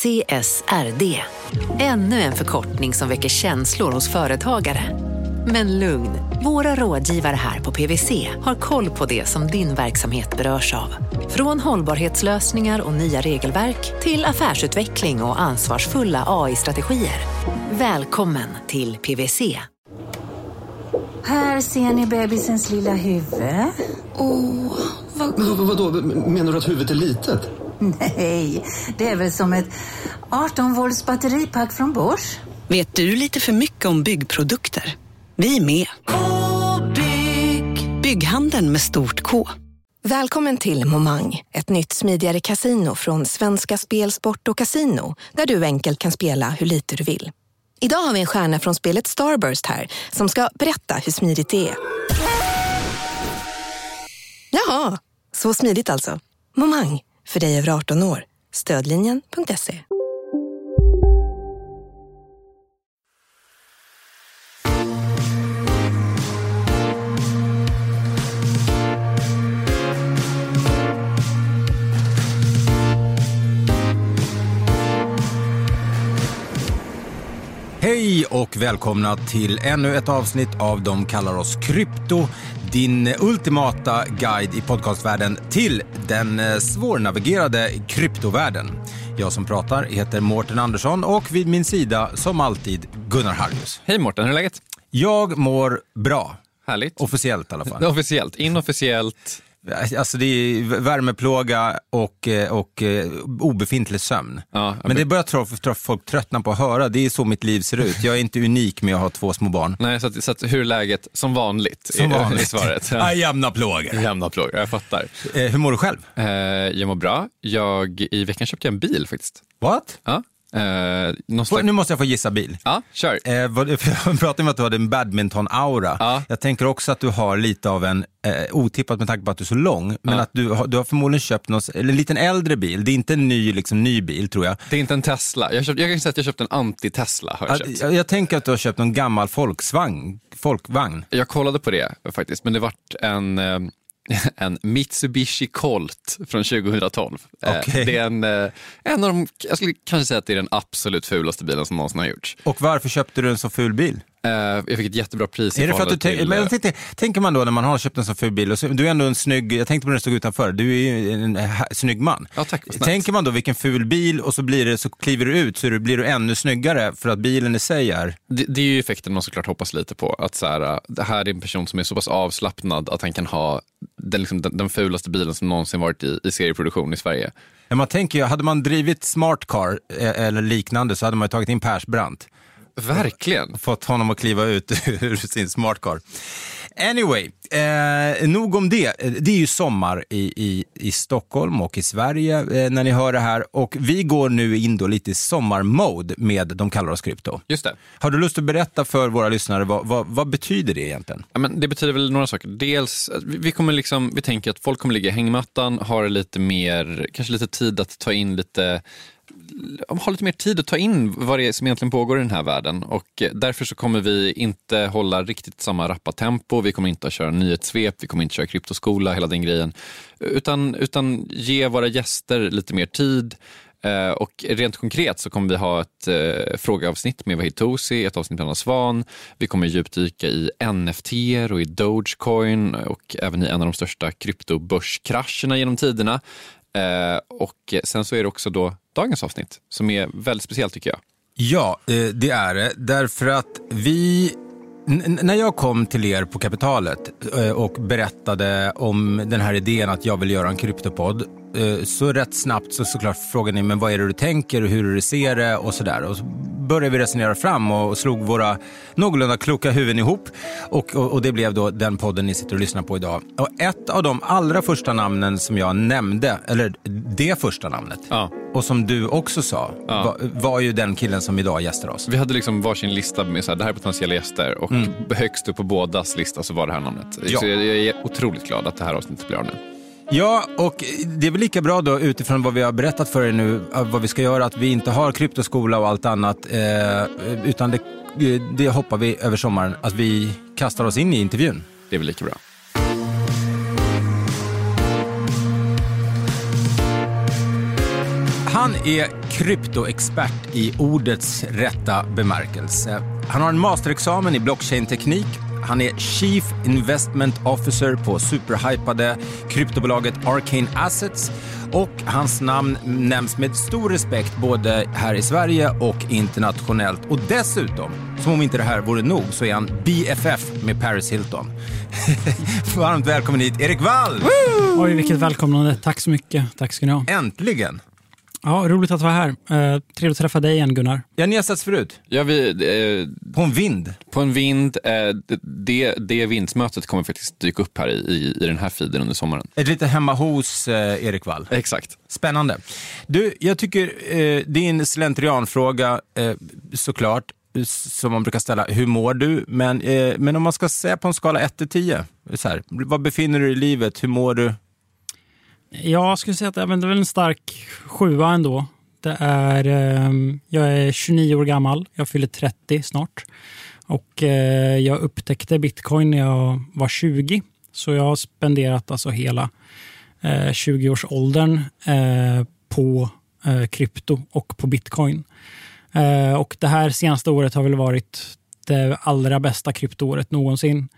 CSRD. Ännu en förkortning som väcker känslor hos företagare. Men lugn, våra rådgivare här på PWC har koll på det som din verksamhet berörs av. Från hållbarhetslösningar och nya regelverk till affärsutveckling och ansvarsfulla AI-strategier. Välkommen till PWC. Här ser ni bebisens lilla huvud. Åh, vad... Men vad, vadå, menar du att huvudet är litet? Nej, det är väl som ett 18 volts batteripack från Bosch. Vet du lite för mycket om byggprodukter? Vi är med. -bygg. Bygghandeln med stort K. Välkommen till Momang, ett nytt smidigare casino från Svenska Spel, Sport och Casino där du enkelt kan spela hur lite du vill. Idag har vi en stjärna från spelet Starburst här som ska berätta hur smidigt det är. Jaha, så smidigt alltså. Momang, för dig över 18 år. Stödlinjen.se. Hej och välkomna till ännu ett avsnitt av De kallar oss krypto. Din ultimata guide i podcastvärlden till den eh, svårnavigerade kryptovärlden. Jag som pratar heter Mårten Andersson och vid min sida som alltid Gunnar Harjus. Hej Mårten, hur är läget? Jag mår bra. Härligt. Officiellt i alla fall. Officiellt, inofficiellt. Alltså det är värmeplåga och, eh, och eh, obefintlig sömn. Ja, men det börjar tro, tro, folk tröttna på att höra. Det är så mitt liv ser ut. Jag är inte unik med att ha två små barn. Nej, så, att, så att, hur är läget? Som vanligt, Som vanligt. i svaret. Ja. jämna plågor. Jämna plågor, jag fattar. Eh, hur mår du själv? Eh, jag mår bra. Jag, I veckan köpte jag en bil faktiskt. What? Ja. Eh, slags... Nu måste jag få gissa bil. Ja, kör. Eh, vad, jag pratade om att du hade en badminton-aura. Ja. Jag tänker också att du har lite av en, eh, otippat med tanke på att du är så lång, men Ja. att du, har- du har förmodligen köpt någon, eller en liten äldre bil. Det är inte en ny, liksom, ny bil tror jag. Det är inte en Tesla. Jag, köpt, jag kan säga att jag köpte en anti-Tesla. Har jag, Att, köpt. jag, jag tänker att du har köpt någon gammal folksvagn, folkvagn. jag kollade på det faktiskt, men det vart en, eh, en Mitsubishi Colt från 2012. Eh, Okej. Det är en, eh, en av de, jag skulle kanske säga att det är den absolut fulaste bilen som någonsin har gjorts. Och varför köpte du en så ful bil? Eh, jag fick ett jättebra pris Är det för att du till, men eh, tänkte, tänker man då när man har köpt en så ful bil, och så, du är ändå en snygg, jag tänkte på när du stod utanför, du är ju en, ha- snygg man. Ja, tack. Tänker man då vilken ful bil och så, blir det, så kliver du ut så blir du ännu snyggare för att bilen i sig är... Det, det är ju effekten man såklart hoppas lite på. Att så här, äh, det här är en person som är så pass avslappnad att han kan ha den, liksom, den, den fulaste bilen som någonsin varit i, i serieproduktion i Sverige. Ja, man tänker ju, hade man drivit Smart Car eh, eller liknande så hade man ju tagit in Persbrandt. Verkligen. Fått honom att kliva ut ur sin Smart Car. Anyway, eh, nog om det. Eh, Det är ju sommar i, i, i Stockholm och i Sverige eh, när ni hör det här. Och vi går nu in då lite i sommarmode med De kallar oss krypto. Just det. Har du lust att berätta för våra lyssnare vad, vad, vad betyder det egentligen? Ja, men det betyder väl några saker. Dels, vi, vi, kommer liksom, vi tänker att folk kommer ligga i hängmattan, har lite mer, kanske lite tid att ta in lite ha lite mer tid att ta in vad det är som egentligen pågår i den här världen. Och eh, därför så kommer vi inte hålla riktigt samma rappa tempo, vi kommer inte att köra nyhetssvep, vi kommer inte köra kryptoskola, hela den grejen, utan, utan ge våra gäster lite mer tid. Eh, Och rent konkret så kommer vi ha ett eh, frågeavsnitt med Vahid Tosi, ett avsnitt med Anna Svan. Vi kommer djupdyka i NFT och i Dogecoin och även i en av de största kryptobörskrascherna genom tiderna. Eh, och sen så är det också då dagens avsnitt som är väldigt speciellt tycker jag. Ja, eh, det är det. Därför att vi... n- När jag kom till er på Kapitalet eh, och berättade om den här idén att jag vill göra en kryptopodd så rätt snabbt så såklart frågade ni men vad är det du tänker och hur du ser det och sådär. Och så började vi resonera fram och slog våra någorlunda kloka huvuden ihop och, och, och det blev då den podden ni sitter och lyssnar på idag. Och ett av de allra första namnen som jag nämnde, eller det första namnet, Ja. och som du också sa, Ja. var, var ju den killen som idag gästar oss. Vi hade liksom varsin lista med så här, det här är potentiella gäster och högst upp på bådas lista så var det här namnet. Ja. Så jag, jag är otroligt glad att det här avsnittet blir av nu. Ja, och det är väl lika bra då utifrån vad vi har berättat för er nu, vad vi ska göra, att vi inte har kryptoskola och allt annat, eh, utan det, det hoppar vi över sommaren, att vi kastar oss in i intervjun. Det är väl lika bra. Han Han är kryptoexpert i ordets rätta bemärkelse. Han har en masterexamen i blockchain-teknik. Han är Chief Investment Officer på superhypade kryptobolaget Arcane Assets och hans namn nämns med stor respekt både här i Sverige och internationellt. Och dessutom, som om inte det här vore nog, så är han BFF med Paris Hilton. Varmt välkommen hit, Erik Wall! Oj, vilket välkomnande. Tack så mycket. Tack ska ni ha. Äntligen! Ja, roligt att vara här. Eh, trevligt att träffa dig igen, Gunnar. Ja, ni har setts förut. Ja, vi, eh, På en vind. på en vind, eh, det, det vindsmötet kommer faktiskt dyka upp här i, i, i den här feeden under sommaren. Ett lite hemma hos eh, Erik Wall. Exakt. Spännande. Du, jag tycker eh, det är en slentrianfråga eh, såklart, som man brukar ställa. Hur mår du? Men, eh, men om man ska säga på en skala 1 till 10, så här, vad befinner du dig i livet? Hur mår du? Jag skulle säga att det är väl en stark sjua ändå. Det är, ehm, jag är 29 år gammal. Jag fyller 30 snart. Och eh, jag upptäckte bitcoin när jag var 20. Så jag har spenderat alltså hela eh, 20-årsåldern eh, på krypto och på bitcoin. Och det här senaste året har väl varit det allra bästa kryptoåret någonsin.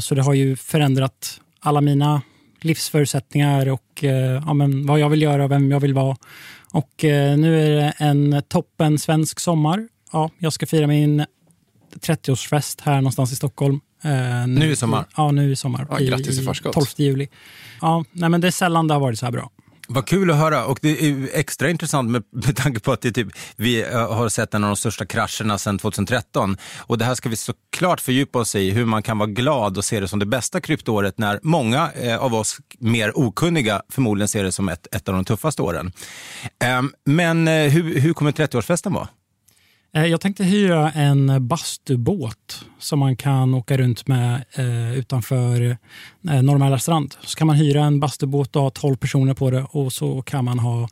Så det har ju förändrat alla mina livsförutsättningar och eh, ja, men vad jag vill göra och vem jag vill vara. Och eh, nu är det en toppen svensk sommar. Ja, jag ska fira min 30-årsfest här någonstans i Stockholm. Eh, Nu i sommar? Ja, nu i sommar. Ja, grattis i förskott. 12 juli. Ja, nej, men det är sällan det har varit så här bra. Vad kul att höra och det är extra intressant med, med tanke på att det typ, vi eh, har sett en av de största krascherna sedan 2013. Och det här ska vi såklart fördjupa oss i, hur man kan vara glad och se det som det bästa kryptoåret när många eh, av oss mer okunniga förmodligen ser det som ett, ett av de tuffaste åren. Ehm, men eh, hur, hur kommer 30-årsfesten vara? Eh, jag tänkte hyra en bastubåt som man kan åka runt med eh, utanför eh, Norra strand. Så kan man hyra en bastubåt och ha 12 personer på det och så kan man ha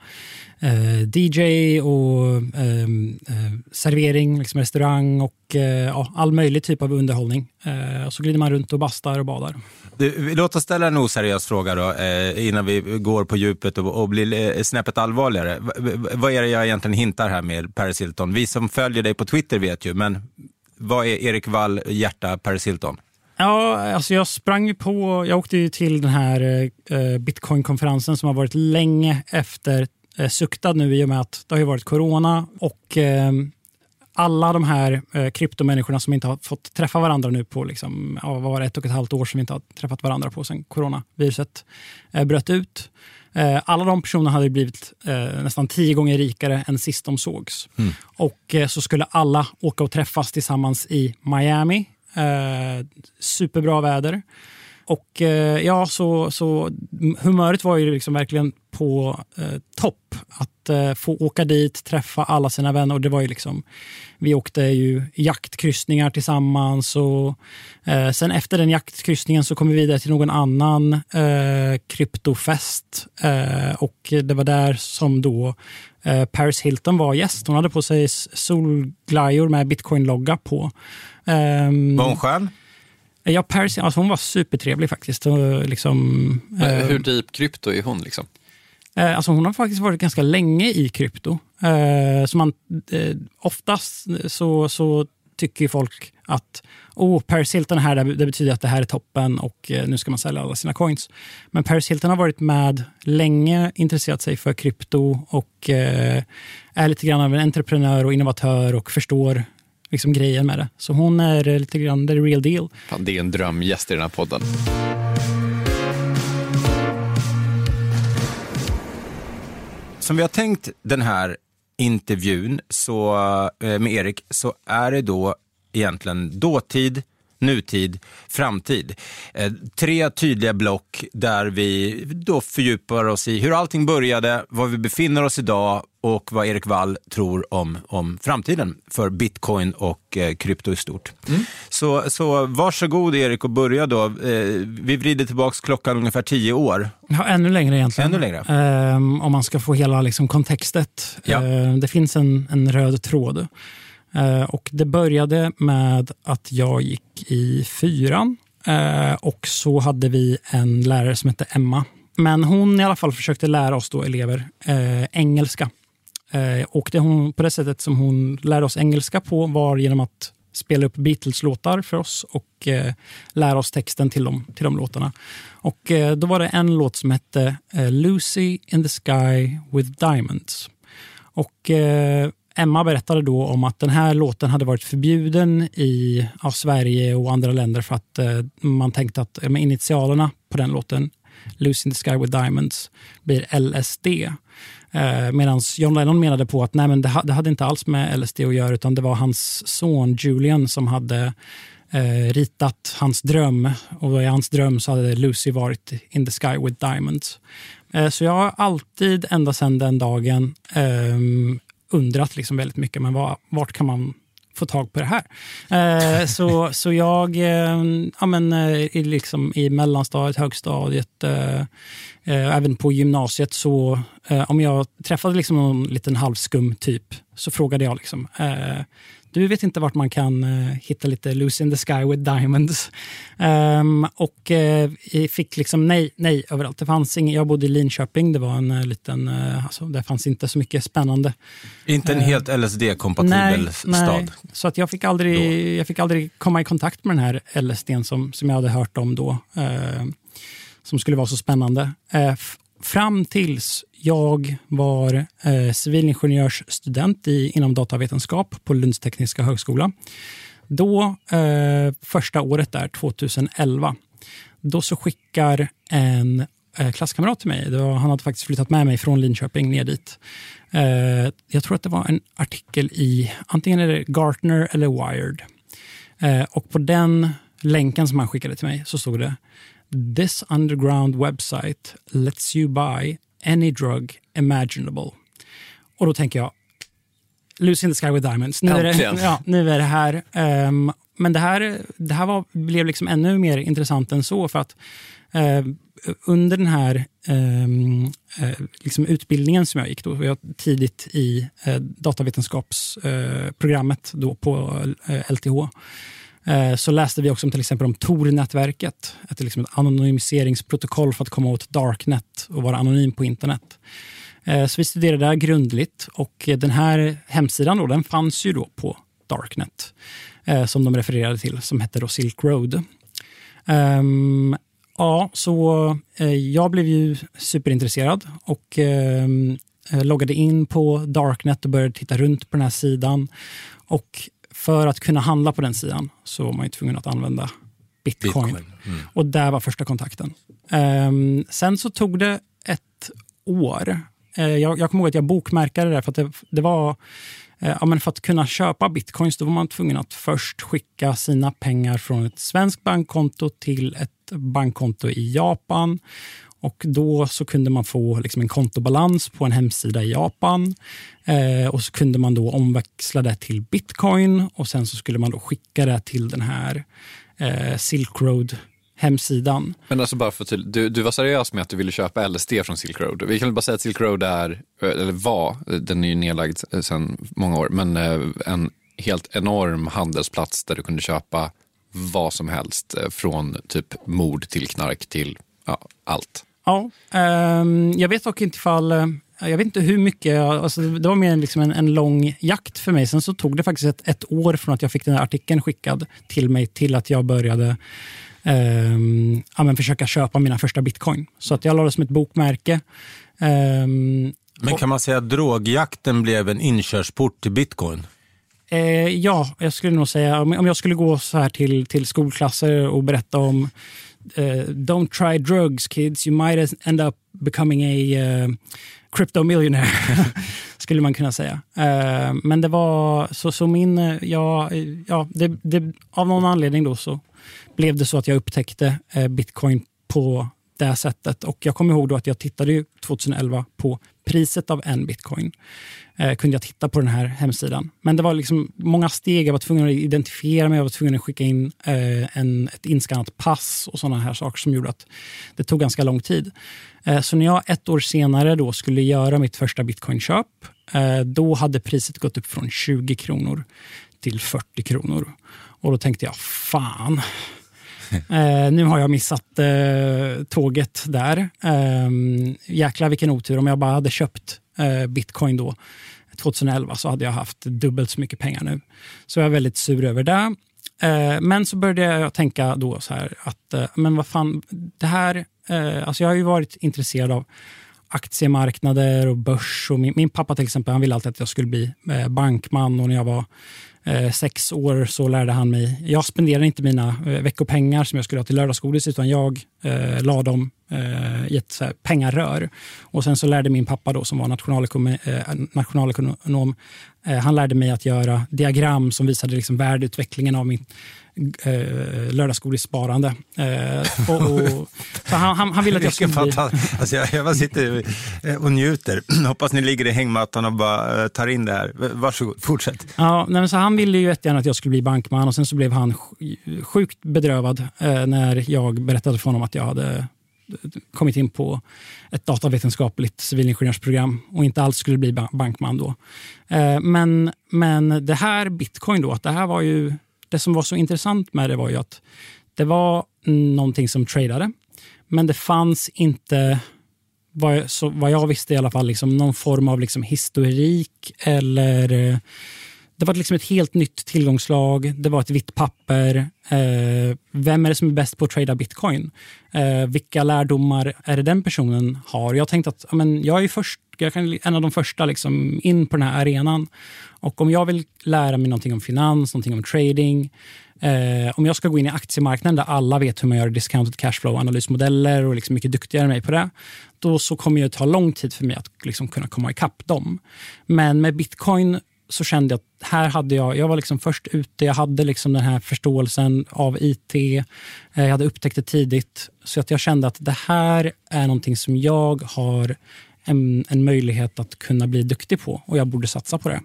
eh, DJ och ehm, eh, servering, liksom restaurang och eh, ja, all möjlig typ av underhållning. Eh, och så glider man runt och bastar och badar. Du, låt oss ställa en oseriös fråga då, eh, innan vi går på djupet och, och blir eh, snäppet allvarligare. V, v, vad är det jag egentligen hintar här med Paris Hilton? Vi som följer dig på Twitter vet ju, men vad är Erik Wall hjärta Paris Hilton? Ja, alltså jag sprang ju på, jag åkte ju till den här eh, bitcoin-konferensen som har varit länge efter eh, suktad nu i och med att det har ju varit corona och eh, alla de här eh, kryptomänniskorna som inte har fått träffa varandra nu på liksom, ja, vad var det, ett och ett halvt år som vi inte har träffat varandra på sen coronaviruset eh, bröt ut. Eh, alla de personerna hade blivit eh, nästan tio gånger rikare än sist de sågs. Och eh, så skulle alla åka och träffas tillsammans i Miami. Superbra väder. Och eh, ja, så, så humöret var ju liksom verkligen på eh, topp. Att eh, få åka dit, träffa alla sina vänner. Och det var ju liksom, vi åkte ju jaktkryssningar tillsammans. Och, eh, sen efter den jaktkryssningen så kom vi vidare till någon annan eh, kryptofest. Eh, och det var där som då eh, Paris Hilton var gäst. Hon hade på sig solglajor solglajjor med bitcoin-logga på. Ehm, Var hon skön? Ja, Paris, alltså hon var supertrevlig faktiskt. Och Liksom, eh, Hur deep krypto är hon liksom? eh, alltså hon har faktiskt varit ganska länge i krypto. Eh, så man, oftast så, så tycker folk att oh, Paris Hilton är här, det betyder att det här är toppen och nu ska man sälja alla sina coins. Men Paris Hilton har varit med länge, intresserat sig för krypto och är lite grann av en entreprenör och innovatör och förstår liksom grejen med det. Så hon är lite grann the real deal. Fan, det är en drömgäst i den här podden. Som vi har tänkt den här intervjun så, eh, med Erik så är det då egentligen dåtid, nutid, framtid. Eh, tre tydliga block där vi då fördjupar oss i hur allting började, var vi befinner oss idag och vad Erik Wall tror om, om framtiden för bitcoin och eh, krypto i stort. Så, så varsågod Erik och börja då. Eh, vi vrider tillbaka klockan ungefär tio år. Ja, ännu längre egentligen. Ännu längre. Ehm, om man ska få hela liksom, kontextet. Ja. Ehm, det finns en, en röd tråd. Eh, och det började med att jag gick i fyran eh, och så hade vi en lärare som hette Emma. Men hon i alla fall försökte lära oss då elever eh, engelska. och det, hon, på det sättet som hon lärde oss engelska på var genom att spela upp Beatles-låtar för oss och eh, lära oss texten till de, till de låtarna. Och eh, Då var det en låt som hette eh, Lucy in the sky with diamonds. Och eh, Emma berättade då om att den här låten hade varit förbjuden i av Sverige och andra länder för att eh, man tänkte att med initialerna på den låten, Lucy in the sky with diamonds, blir LSD. Eh, Medan John Lennon menade på att nej, men det, det, hade inte alls med LSD att göra utan det var hans son Julian som hade eh, ritat hans dröm. Och i hans dröm så hade Lucy varit in the sky with diamonds. Eh, så jag har alltid, ända sedan den dagen, eh, undrat liksom väldigt mycket, men var, vart kan man få tag på det här. Eh, så, så jag, eh, ja, men, eh, i, liksom, i mellanstadiet, högstadiet, eh, eh även på gymnasiet, så eh, om jag träffade liksom någon liten halvskum typ, så frågade jag liksom, du vet inte vart man kan uh, hitta lite Lucy in the sky with diamonds. Um, och uh, fick liksom nej, nej överallt. Det fanns ingen, jag bodde i Linköping, det var en uh, liten, uh, alltså, det fanns inte så mycket spännande. Inte en helt LSD-kompatibel stad? Nej, så att jag, fick aldrig, jag fick aldrig komma i kontakt med den här LSD som, som jag hade hört om då. som skulle vara så spännande. fram tills jag var eh, civilingenjörsstudent i, inom datavetenskap på Lunds tekniska högskola. Då, eh, första året där, 2011, då så skickar en eh, klasskamrat till mig, var, han hade faktiskt flyttat med mig från Linköping ner dit. Eh, jag tror att det var en artikel i antingen är det Gartner eller Wired. Eh, och på den länken som han skickade till mig så stod det This underground website lets you buy any drug imaginable. Och då tänker jag, Lucy in the Sky with Diamonds. Nu, är det, ja, nu är det här. Um, men det här, det här var, blev liksom ännu mer intressant än så. för att uh, under den här um, uh, liksom utbildningen som jag gick, då, jag tidigt i uh, datavetenskapsprogrammet då på LTH, Eh, så läste vi också om till exempel om Tor-nätverket, ett, liksom ett anonymiseringsprotokoll för att komma åt Darknet och vara anonym på internet. Eh, så vi studerade det grundligt och den här hemsidan då, den fanns ju då på Darknet eh, som de refererade till, som hette då Silk Road. Um, ja, så eh, jag blev ju superintresserad och ehm, eh, loggade in på Darknet och började titta runt på den här sidan. Och för att kunna handla på den sidan så var man ju tvungen att använda bitcoin. bitcoin. Mm. Och där var första kontakten. Um, sen så tog det ett år. Uh, jag, jag kommer ihåg att jag bokmärkade det för att det, det var uh, ja, men för att kunna köpa bitcoins då var man tvungen att först skicka sina pengar från ett svenskt bankkonto till ett bankkonto i Japan. Och Då så kunde man få liksom en kontobalans på en hemsida i Japan. Eh, och så kunde man då omväxla det till bitcoin och sen så skulle man då skicka det till den här eh, Silk Road hemsidan. Men alltså bara för att du, du var seriös med att du ville köpa LSD från Silk Road. Vi kan väl bara säga att Silk Road är, eh, eller var, eh, den är ju nedlagd eh, sedan många år, men en helt enorm handelsplats där du kunde köpa vad som helst. Från typ mord till knark till ja, allt. Ja, um, jag vet dock inte ifall... Eh, jag vet inte hur mycket, alltså det var mer liksom en, en, lång jakt för mig. Sen så tog det faktiskt ett, ett, år från att jag fick den här artikeln skickad till mig till att jag började um, ja, försöka köpa mina första bitcoin. Så att jag la det som ett bokmärke. Um, men kan man säga att drogjakten blev en inkörsport till bitcoin? Eh, ja, jag skulle nog säga om, jag skulle gå så här till, till skolklasser och berätta om Eh, don't try drugs kids, you might end up becoming a uh, crypto millionaire. skulle man kunna säga. Uh, men det var så, så min, ja, ja det, det, av någon anledning då så blev det så att jag upptäckte bitcoin på det sättet. Och jag kommer ihåg då att jag tittade 2011 på priset av en bitcoin. Eh, kunde jag titta på den här hemsidan. Men det var liksom många steg. Jag var tvungen att identifiera mig, jag var tvungen att skicka in eh, en, ett inskannat pass och sådana här saker som gjorde att det tog ganska lång tid. Eh, så när jag ett år senare då skulle göra mitt första bitcoinköp, eh, då hade priset gått upp från 20 kronor till 40 kronor. Och då tänkte jag, fan, Eh, nu har jag missat eh, tåget där. Eh, jäklar vilken otur om jag bara hade köpt eh, bitcoin då. 2011 så hade jag haft dubbelt så mycket pengar nu. Så jag är väldigt sur över det. Eh, men så började jag tänka då så här att, eh, men vad fan, det här, eh, alltså jag har ju varit intresserad av aktiemarknader och börs. Och min, min, pappa till exempel, han ville alltid att jag skulle bli bankman och när jag var eh, sex år så lärde han mig. Jag spenderade inte mina eh, veckopengar som jag skulle ha till lördagsgodis utan jag eh, la dem eh, i ett så här, pengarör. Och sen så lärde min pappa då som var nationalekonom, eh, nationalekonom eh, han lärde mig att göra diagram som visade liksom värdeutvecklingen av min eh, lördagsgodissparande. Eh, och, och, han, han, han ville att jag skulle bli... Alltså jag, jag bara sitter eh, och njuter. Hoppas ni ligger i hängmattan och bara tar in det här. Varsågod, fortsätt. Ja, nej, så han ville ju jättegärna att jag skulle bli bankman och sen så blev han sjukt bedrövad eh, när jag berättade för honom att jag hade kommit in på ett datavetenskapligt civilingenjörsprogram och inte alls skulle bli bankman då. Men, men det här bitcoin då, att det här var ju det som var så intressant med det var ju att det var någonting som tradade, men det fanns inte, vad jag, så, vad jag visste i alla fall, liksom någon form av liksom historik eller eh, det var liksom ett helt nytt tillgångslag. Det var ett vitt papper. Eh, vem är det som är bäst på att trada bitcoin? Eh, vilka lärdomar är det den personen har? Jag tänkte att amen, jag är först, jag kan, en av de första liksom, in på den här arenan. Och om jag vill lära mig någonting om finans, någonting om trading, eh, om jag ska gå in i aktiemarknaden där alla vet hur man gör discounted cashflow-analysmodeller och liksom mycket duktigare än mig på det, då så kommer det ta lång tid för mig att liksom kunna komma ikapp dem. Men med bitcoin så kände jag att här hade jag, jag var liksom först ute, jag hade liksom den här förståelsen av IT, eh, jag hade upptäckt det tidigt. Så att jag kände att det här är någonting som jag har en, en möjlighet att kunna bli duktig på och jag borde satsa på det.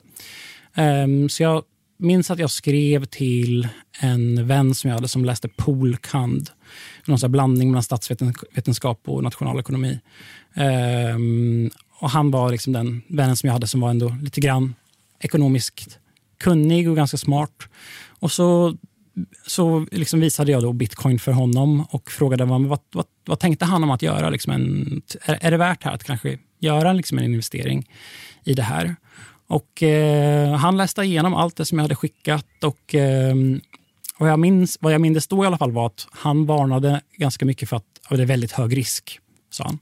Um, så jag minns att jag skrev till en vän som jag hade som läste polkand. Någon sån blandning mellan statsvetenskap och nationalekonomi. Um, och han var liksom den vännen som jag hade som var ändå lite grann ekonomiskt kunnig och ganska smart. Och så, så liksom visade jag då bitcoin för honom och frågade vad, vad, vad, vad tänkte han om att göra. Liksom en, är, är det värt här att kanske göra liksom en investering i det här? Och eh, Han läste igenom allt det som jag hade skickat och eh, vad, jag minns, vad jag minns då i alla fall var att han varnade ganska mycket för att det är väldigt hög risk, sa han.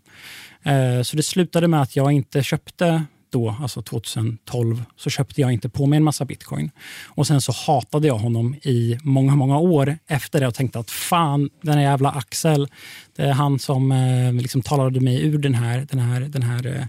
Eh, så det slutade med att jag inte köpte då, alltså 2012, så köpte jag inte på mig en massa bitcoin. Och sen så hatade jag honom i många, många år efter det och tänkte att fan, den här jävla Axel, det är han som eh, liksom talade mig ur den här, den här, den här eh,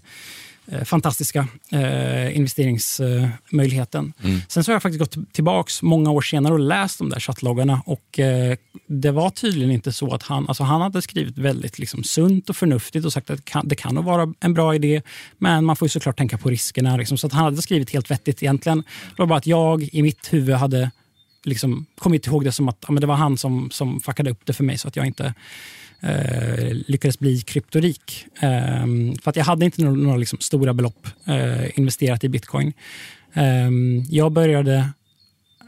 fantastiska eh, investeringsmöjligheten. Mm. Sen så har jag faktiskt gått tillbaks många år senare och läst de där chattloggarna och eh, det var tydligen inte så att han, alltså han hade skrivit väldigt liksom, sunt och förnuftigt och sagt att det kan, det kan nog vara en bra idé, men man får ju såklart tänka på riskerna. Liksom, så att han hade skrivit helt vettigt egentligen. Det var bara att jag i mitt huvud hade liksom kommit ihåg det som att ja, men det var han som, som fuckade upp det för mig så att jag inte eh, lyckades bli kryptorik. Eh, för att jag hade inte några, några liksom stora belopp eh, investerat i bitcoin. Ehm, jag började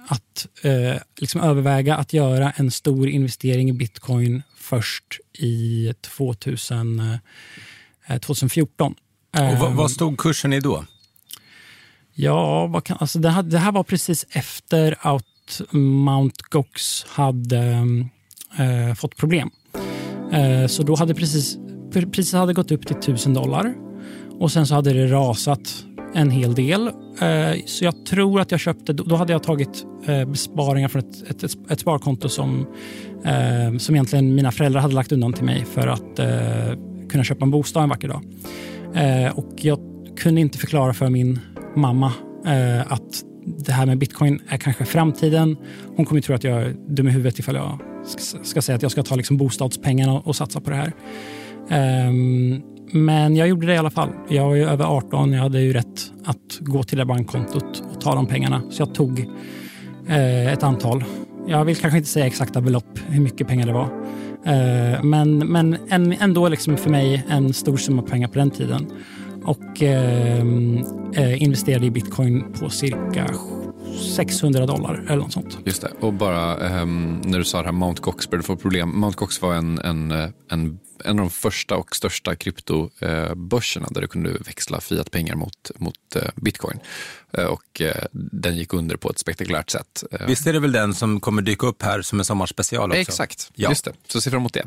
att eh, liksom överväga att göra en stor investering i bitcoin först i 2000, 2014. Eh, Och vad, vad, ehm, stod kursen i då? Ja, vad kan, alltså det, här, det här var precis efter att Mount Gox hade äh, fått problem. Eh, så då hade precis, priset hade gått upp till 1000 dollar och sen så hade det rasat en hel del. Eh, så jag tror att jag köpte, då hade jag tagit eh, besparingar från ett, ett, ett sparkonto som, som egentligen mina föräldrar hade lagt undan till mig för att kunna köpa en bostad en vacker dag. Och jag kunde inte förklara för min mamma att det här med bitcoin är kanske framtiden. Hon kommer tro att jag är dum i huvudet ifall jag ska säga att jag ska ta liksom bostadspengarna och, satsa på det här. Um, men jag gjorde det i alla fall. Jag var ju över 18, jag hade ju rätt att gå till det bankkontot och ta de pengarna. Så jag tog eh, ett antal. Jag vill kanske inte säga exakta belopp, hur mycket pengar det var. Eh, men men en, ändå liksom för mig en stor summa pengar på den tiden. Och ehm, eh, investerade i bitcoin på cirka 600 dollar eller något sånt. Just det. Och bara um, när du sa det här Mount Gox började få problem. Mount Gox var en, en, en, en av de första och största kryptobörserna där du kunde växla fiatpengar mot, mot eh, bitcoin. Eh, och eh, den gick under på ett spektakulärt sätt. Eh, Visst är det väl den som kommer dyka upp här som en sommarspecial också? Exakt, Ja. just det. Så se fram emot det.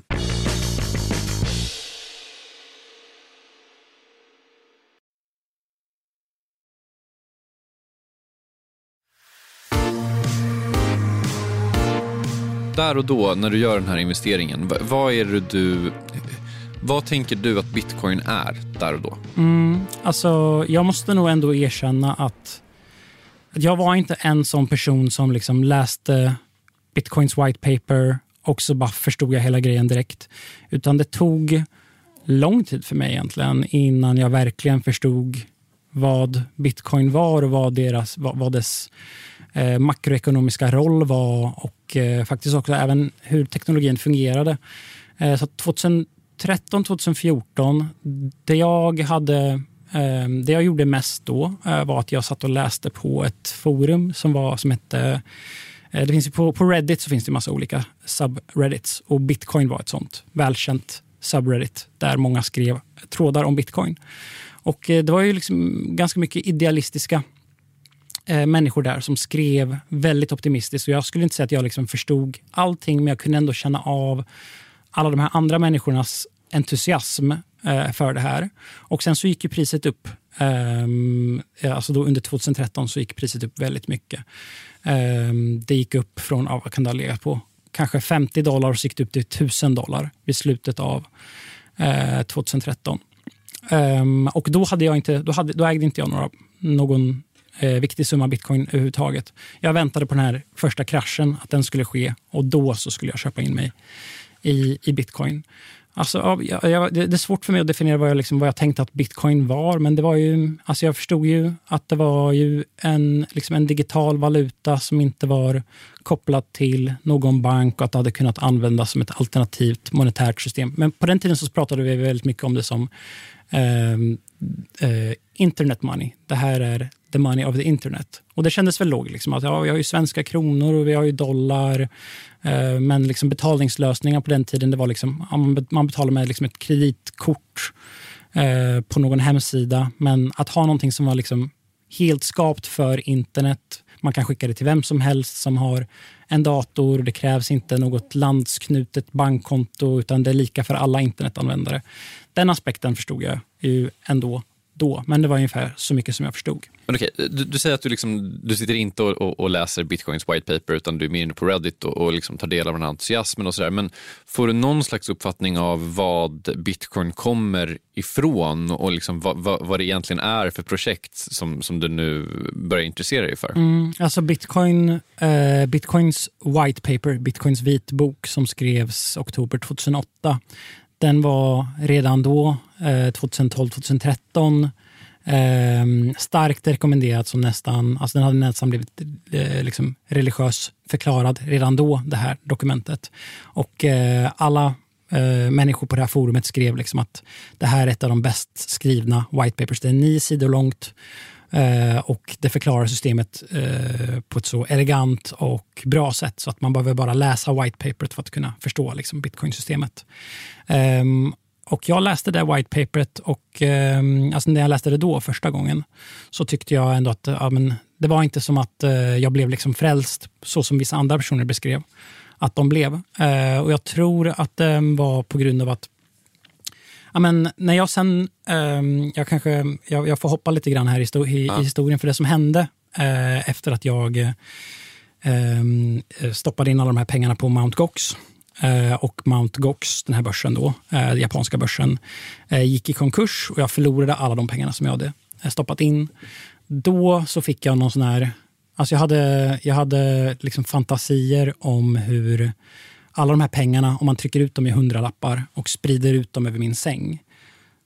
Där och då, när du gör den här investeringen, vad är det du... Vad tänker du att bitcoin är där och då? Mm, alltså, jag måste nog ändå erkänna att, att jag var inte en sån person som liksom läste Bitcoins white paper och så bara förstod jag hela grejen direkt. Utan det tog lång tid för mig egentligen innan jag verkligen förstod vad bitcoin var och vad, deras, vad, vad dess Eh, makroekonomiska roll var och eh, faktiskt också även hur teknologin fungerade. Eh, så 2013, 2014, det jag hade det jag gjorde mest då var att jag satt och läste på ett forum som, var, som hette det finns ju på, på Reddit så finns det en massa olika subreddits och bitcoin var ett sånt välkänt subreddit där många skrev trådar om bitcoin. Och det var ju liksom ganska mycket idealistiska eh, människor där som skrev väldigt optimistiskt. Och jag skulle inte säga att jag liksom förstod allting, men jag kunde ändå känna av alla de här andra människornas entusiasm eh, för det här. Och sen så gick ju priset upp. Eh, eh alltså då under 2013 så gick priset upp väldigt mycket. Eh, det gick upp från, ja, vad kan det ha legat på? Kanske 50 dollar och så gick det upp till 1000 dollar vid slutet av eh, 2013. Um, eh, och då, hade jag inte, då, hade, då ägde inte jag några, någon eh, viktig summa bitcoin överhuvudtaget. Jag väntade på den här första kraschen, att den skulle ske och då så skulle jag köpa in mig i, i bitcoin. Alltså, jag, jag, det är svårt för mig att definiera vad jag, liksom, vad jag tänkte att bitcoin var, men det var ju, alltså jag förstod ju att det var ju en, liksom en digital valuta som inte var kopplad till någon bank och att det hade kunnat användas som ett alternativt monetärt system. Men på den tiden så pratade vi väldigt mycket om det som eh, eh, internet money. Det här är the money of the internet. Och det kändes väl logiskt. Liksom, att, ja, vi har ju svenska kronor och vi har ju dollar. Eh, men liksom betalningslösningar på den tiden, det var liksom, man betalade med liksom ett kreditkort eh, på någon hemsida. Men att ha någonting som var liksom helt skapt för internet. Man kan skicka det till vem som helst som har en dator. Det krävs inte något landsknutet bankkonto utan det är lika för alla internetanvändare. Den aspekten förstod jag ju ändå då, men det var ungefär så mycket som jag förstod. Men okej, du, du säger att du, liksom, du sitter inte och, och, och läser bitcoins white paper utan du är mer inne på Reddit och, och liksom tar del av den här entusiasmen och sådär. Men får du någon slags uppfattning av vad bitcoin kommer ifrån och liksom vad, vad, vad det egentligen är för projekt som, som du nu börjar intressera dig för? Mm, alltså Bitcoin, eh, Bitcoins white paper, Bitcoins vitbok som skrevs oktober 2008. Den var redan då, eh, 2012-2013, eh, starkt rekommenderad som nästan, alltså den hade nästan blivit eh, liksom religiös förklarad redan då, det här dokumentet. Och eh, alla eh, människor på det här forumet skrev liksom att det här är ett av de bäst skrivna white papers. Det är nio sidor långt eh, och det förklarar systemet eh, på ett så elegant och bra sätt så att man behöver bara läsa whitepaperet för att kunna förstå liksom, bitcoinsystemet. Ehm, och jag läste det whitepaperet och ehm, alltså när jag läste det då första gången så tyckte jag ändå att ja, men, det var inte som att eh, jag blev liksom frälst så som vissa andra personer beskrev att de blev. Eh, och jag tror att det var på grund av att Ja, men när jag sen, ehm, jag kanske, jag, jag får hoppa lite grann här i, i, i historien för det som hände eh, efter att jag ehm, stoppade in alla de här pengarna på Mt. Gox. Eh, och Mt. Gox, den här börsen då, eh, japanska börsen, gick i konkurs och jag förlorade alla de pengarna som jag hade stoppat in. Då så fick jag någon sån här, alltså jag hade, jag hade liksom fantasier om hur alla de här pengarna, om man trycker ut dem i hundralappar och sprider ut dem över min säng,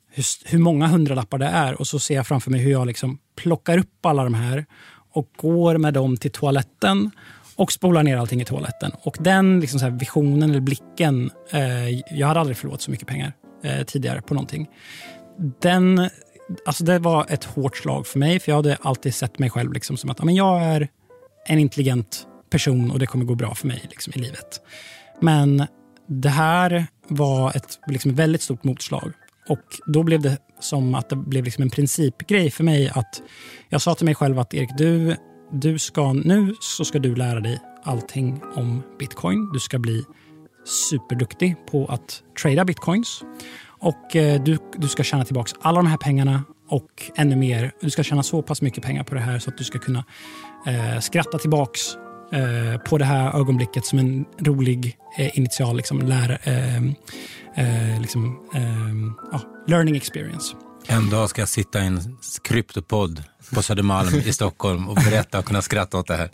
hur, hur många hundralappar det är. Och så ser jag framför mig hur jag liksom plockar upp alla de här och går med dem till toaletten och spolar ner allting i toaletten. Och den liksom så här visionen eller blicken, eh, jag hade aldrig förlorat så mycket pengar eh, tidigare på någonting. Den, alltså det var ett hårt slag för mig, för jag hade alltid sett mig själv liksom som att men jag är en intelligent person och det kommer gå bra för mig liksom, i livet. Men det här var ett liksom, väldigt stort motslag. Och då blev det som att det blev liksom en principgrej för mig att jag sa till mig själv att Erik, du, du ska, nu så ska du lära dig allting om bitcoin. Du ska bli superduktig på att trada bitcoins. Och eh, du, du ska tjäna tillbaka alla de här pengarna och ännu mer. Du ska tjäna så pass mycket pengar på det här så att du ska kunna eh, skratta tillbaks eh, på det här ögonblicket som en rolig eh, initial liksom, lär, eh, eh, liksom, ja, learning experience. En dag ska jag sitta i en kryptopodd på Södermalm i Stockholm och berätta och kunna skratta åt det här.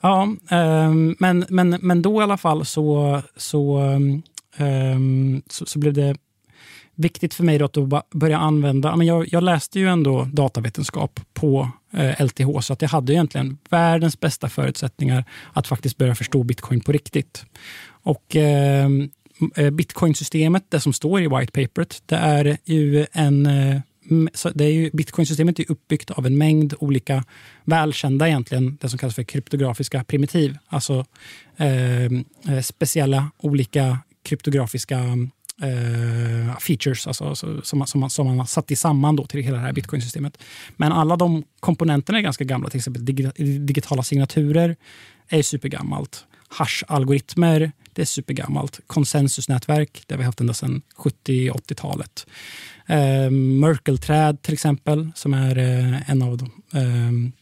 Ja, um, men, men, men då i alla fall så, så, um, så, så, blev det viktigt för mig då att börja använda... Men jag, jag läste ju ändå datavetenskap på eh, LTH, så att jag hade egentligen världens bästa förutsättningar att faktiskt börja förstå bitcoin på riktigt. Och ehm, eh, Bitcoinsystemet, det som står i white paperet, det är ju en eh, det är ju, Bitcoinsystemet är uppbyggt av en mängd olika välkända, egentligen, det som kallas för kryptografiska primitiv. Alltså ehm, eh, speciella olika kryptografiska eh, features alltså, alltså, som, som, som man har satt samman då till hela det här bitcoinsystemet. Men alla de komponenterna är ganska gamla. Till exempel digitala signaturer är supergammalt. Hash-algoritmer, det är supergammalt. Konsensusnätverk, det har vi haft ända sedan 70-80-talet. Eh, Merkle-träd till exempel, som är eh, en av de eh,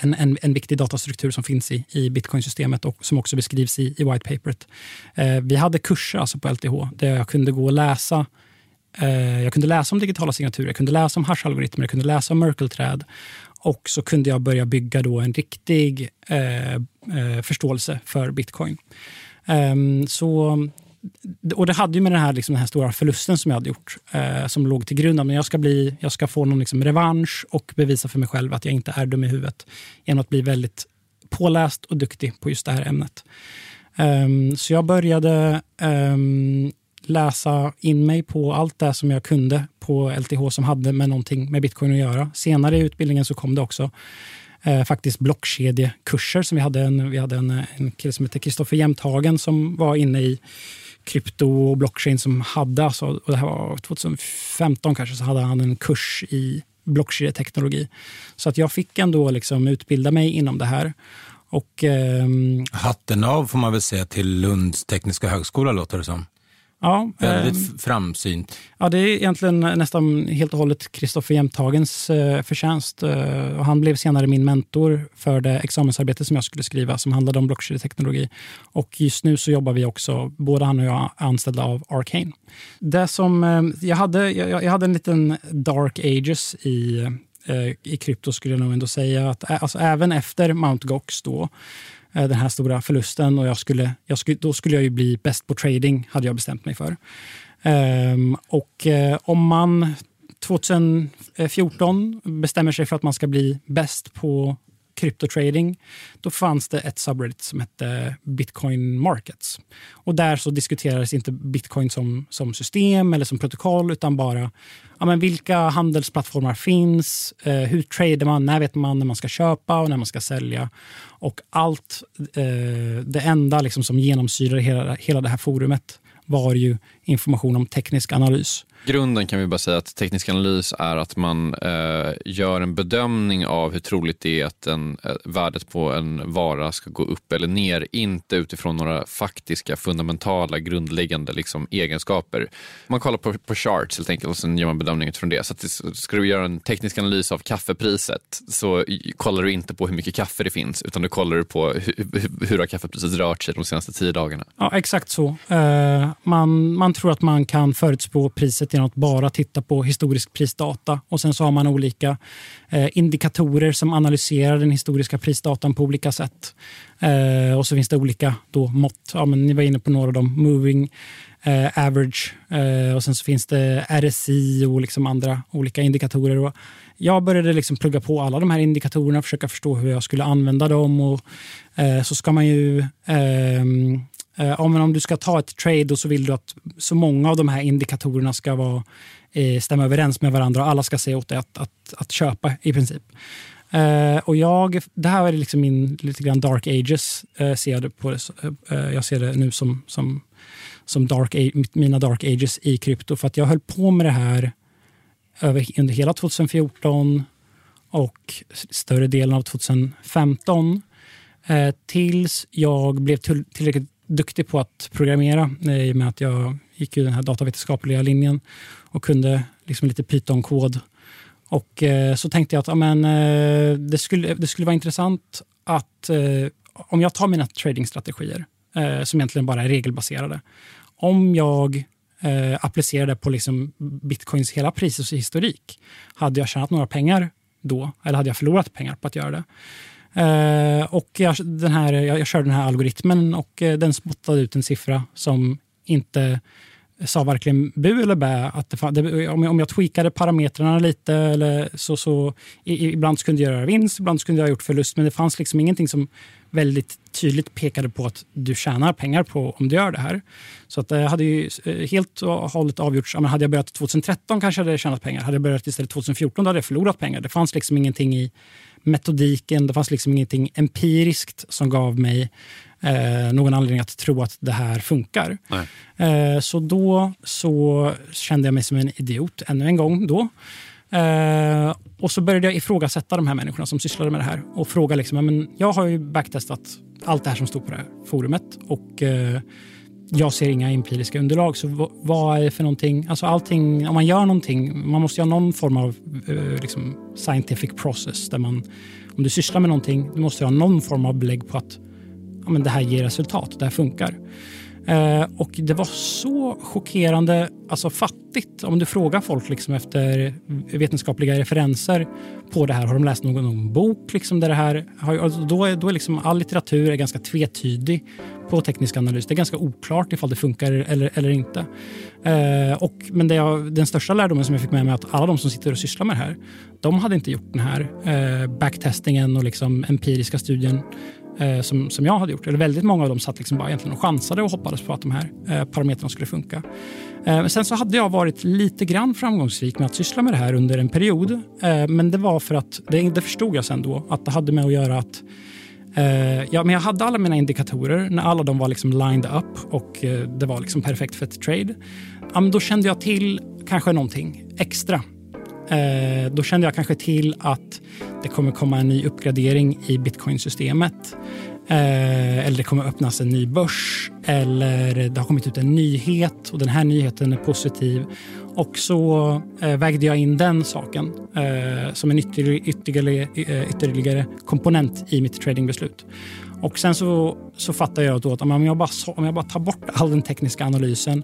en, en, en viktig datastruktur som finns i, i bitcoinsystemet och som också beskrivs i, i whitepaperet. Eh, vi hade kurser alltså på LTH där jag kunde gå och läsa eh, jag kunde läsa om digitala signaturer, jag kunde läsa om hash-algoritmer, jag kunde läsa om Merkle-träd och så kunde jag börja bygga då en riktig eh, eh förståelse för bitcoin. Ehm, så och det hade ju med den här, liksom, den här stora förlusten som jag hade gjort eh, som låg till grund. Men jag ska, bli, jag ska få någon liksom, revansch och bevisa för mig själv att jag inte är dum i huvudet genom att bli väldigt påläst och duktig på just det här ämnet. Um, så jag började um, läsa in mig på allt det som jag kunde på LTH som hade med någonting med bitcoin att göra. Senare i utbildningen så kom det också eh, faktiskt blockkedjekurser. Som vi hade en, vi hade en, en kille som hette Kristoffer Jämthagen som var inne i krypto och blockchain som hade, alltså, och det här var 2015 kanske, så hade han en kurs i blockkedjeteknologi. Så att jag fick ändå liksom utbilda mig inom det här. Och, eh, Hatten av får man väl säga till Lunds tekniska högskola låter det som. Ja, Väldigt eh, framsynt. Ja, det är egentligen nästan helt och hållet Kristoffer Jämthagens eh, förtjänst. Eh, han blev senare min mentor för det examensarbete som jag skulle skriva som handlade om blockkedjeteknologi. Och just nu så jobbar vi också, både han och jag, anställda av Arcane. Det som, eh, jag, hade, jag, jag, hade en liten dark ages i, eh, i krypto skulle jag nog ändå säga. Att, alltså, även efter Mt. Gox då, Eh, den här stora förlusten och jag skulle, jag skulle, då skulle jag ju bli bäst på trading, hade jag bestämt mig för. Ehm, och eh, om man 2014 bestämmer sig för att man ska bli bäst på kryptotrading, då fanns det ett subreddit som hette Bitcoin Markets. Och där så diskuterades inte bitcoin som, som system eller som protokoll, utan bara ja, men vilka handelsplattformar finns, eh, hur tradar man, när vet man när man ska köpa och när man ska sälja. Och allt, eh, det enda liksom som genomsyrar hela, hela det här forumet var ju information om teknisk analys grunden kan vi bara säga att teknisk analys är att man eh, gör en bedömning av hur troligt det är att en, eh, värdet på en vara ska gå upp eller ner, inte utifrån några faktiska, fundamentala, grundläggande liksom, egenskaper. Man kollar på, på charts helt enkelt och sen gör man bedömningen utifrån det. Så att, ska du göra en teknisk analys av kaffepriset så kollar du inte på hur mycket kaffe det finns, utan du kollar på hur, hur, hur har kaffepriset rört sig de senaste tio dagarna. Ja, exakt så. Uh, man, man tror att man kan förutspå priset genom att bara titta på historisk prisdata. Och Sen så har man olika eh, indikatorer som analyserar den historiska prisdatan på olika sätt. Eh, och så finns det olika då, mått. Ja, men ni var inne på några av dem. Moving eh, average eh, och sen så finns det RSI och liksom andra olika indikatorer. Och jag började liksom plugga på alla de här indikatorerna och försöka förstå hur jag skulle använda dem. Och, eh, så ska man ju ehm, ehm, men om du ska ta ett trade och så vill du att så många av de här indikatorerna ska vara, eh, stämma överens med varandra och alla ska se åt dig att, att, att köpa i princip. Uh, och jag, det här är liksom min lite grann dark ages, uh, ser jag, det på uh, jag ser det nu som, som, som dark, mina dark ages i krypto. För att jag höll på med det här över, under hela 2014 och större delen av 2015. Eh, tills jag blev tillräckligt duktig på att programmera eh, i och med att jag gick ju den här datavetenskapliga linjen och kunde liksom lite Python-kod. Och eh, så tänkte jag att amen, eh, det, skulle, det skulle vara intressant att eh, om jag tar mina tradingstrategier eh, som egentligen bara är regelbaserade. Om jag eh, applicerade på liksom bitcoins hela prishistorik, hade jag tjänat några pengar då eller hade jag förlorat pengar på att göra det? Eh, och jag, den här, jag, jag körde den här algoritmen och eh, den spottade ut en siffra som inte sa varken bu eller bä. Att det, det, om, jag, om jag tweakade parametrarna lite eller så, så i, ibland kunde jag göra vinst, ibland kunde jag ha gjort förlust. Men det fanns liksom ingenting som väldigt tydligt pekade på att du tjänar pengar på om du gör det här. Så att det hade ju eh, helt och hållet avgjorts. Ja, hade jag börjat 2013 kanske jag hade tjänat pengar. Hade jag börjat istället 2014 då hade jag förlorat pengar. Det fanns liksom ingenting i metodiken, det fanns liksom ingenting empiriskt som gav mig eh, någon anledning att tro att det här funkar. Eh, så då så kände jag mig som en idiot ännu en gång. då. Eh, och så började jag ifrågasätta de här människorna som sysslade med det här och fråga liksom, men jag har ju backtestat allt det här som stod på det här forumet och eh, jag ser inga empiriska underlag. Så vad är det för någonting? Alltså allting, om man gör någonting, man måste ha någon form av eh, liksom scientific process. Där man, om du sysslar med någonting, du måste ha någon form av belägg på att ja, men det här ger resultat, det här funkar. Eh, och det var så chockerande, alltså fattigt. Om du frågar folk liksom efter vetenskapliga referenser på det här. Har de läst någon, någon bok? Liksom där det här, har, alltså, då är, då är liksom all litteratur är ganska tvetydig på teknisk analys. Det är ganska oklart ifall det funkar eller, eller inte. Eh, och, men det jag, den största lärdomen som jag fick med mig är att alla de som sitter och sysslar med det här, de hade inte gjort den här eh, backtestingen och liksom empiriska studien eh, som, som jag hade gjort. Eller väldigt många av dem satt liksom bara egentligen och chansade och hoppades på att de här eh, parametrarna skulle funka. Eh, men sen så hade jag varit lite grann framgångsrik med att syssla med det här under en period. Eh, men det var för att, det, det förstod jag sen då, att det hade med att göra att Eh, ja, men jag hade alla mina indikatorer när alla de var liksom lined up och eh, det var liksom perfekt för ett trade. Ja, men då kände jag till kanske någonting extra eh, då kände jag kanske till att det kommer komma en ny uppgradering i bitcoinsystemet. Eller det kommer öppnas en ny börs eller det har kommit ut en nyhet och den här nyheten är positiv. Och så eh, vägde jag in den saken eh, som en ytterligare, ytterligare, eh, ytterligare komponent i mitt tradingbeslut. Och sen så, så fattar jag då att om jag, bara, om jag bara tar bort all den tekniska analysen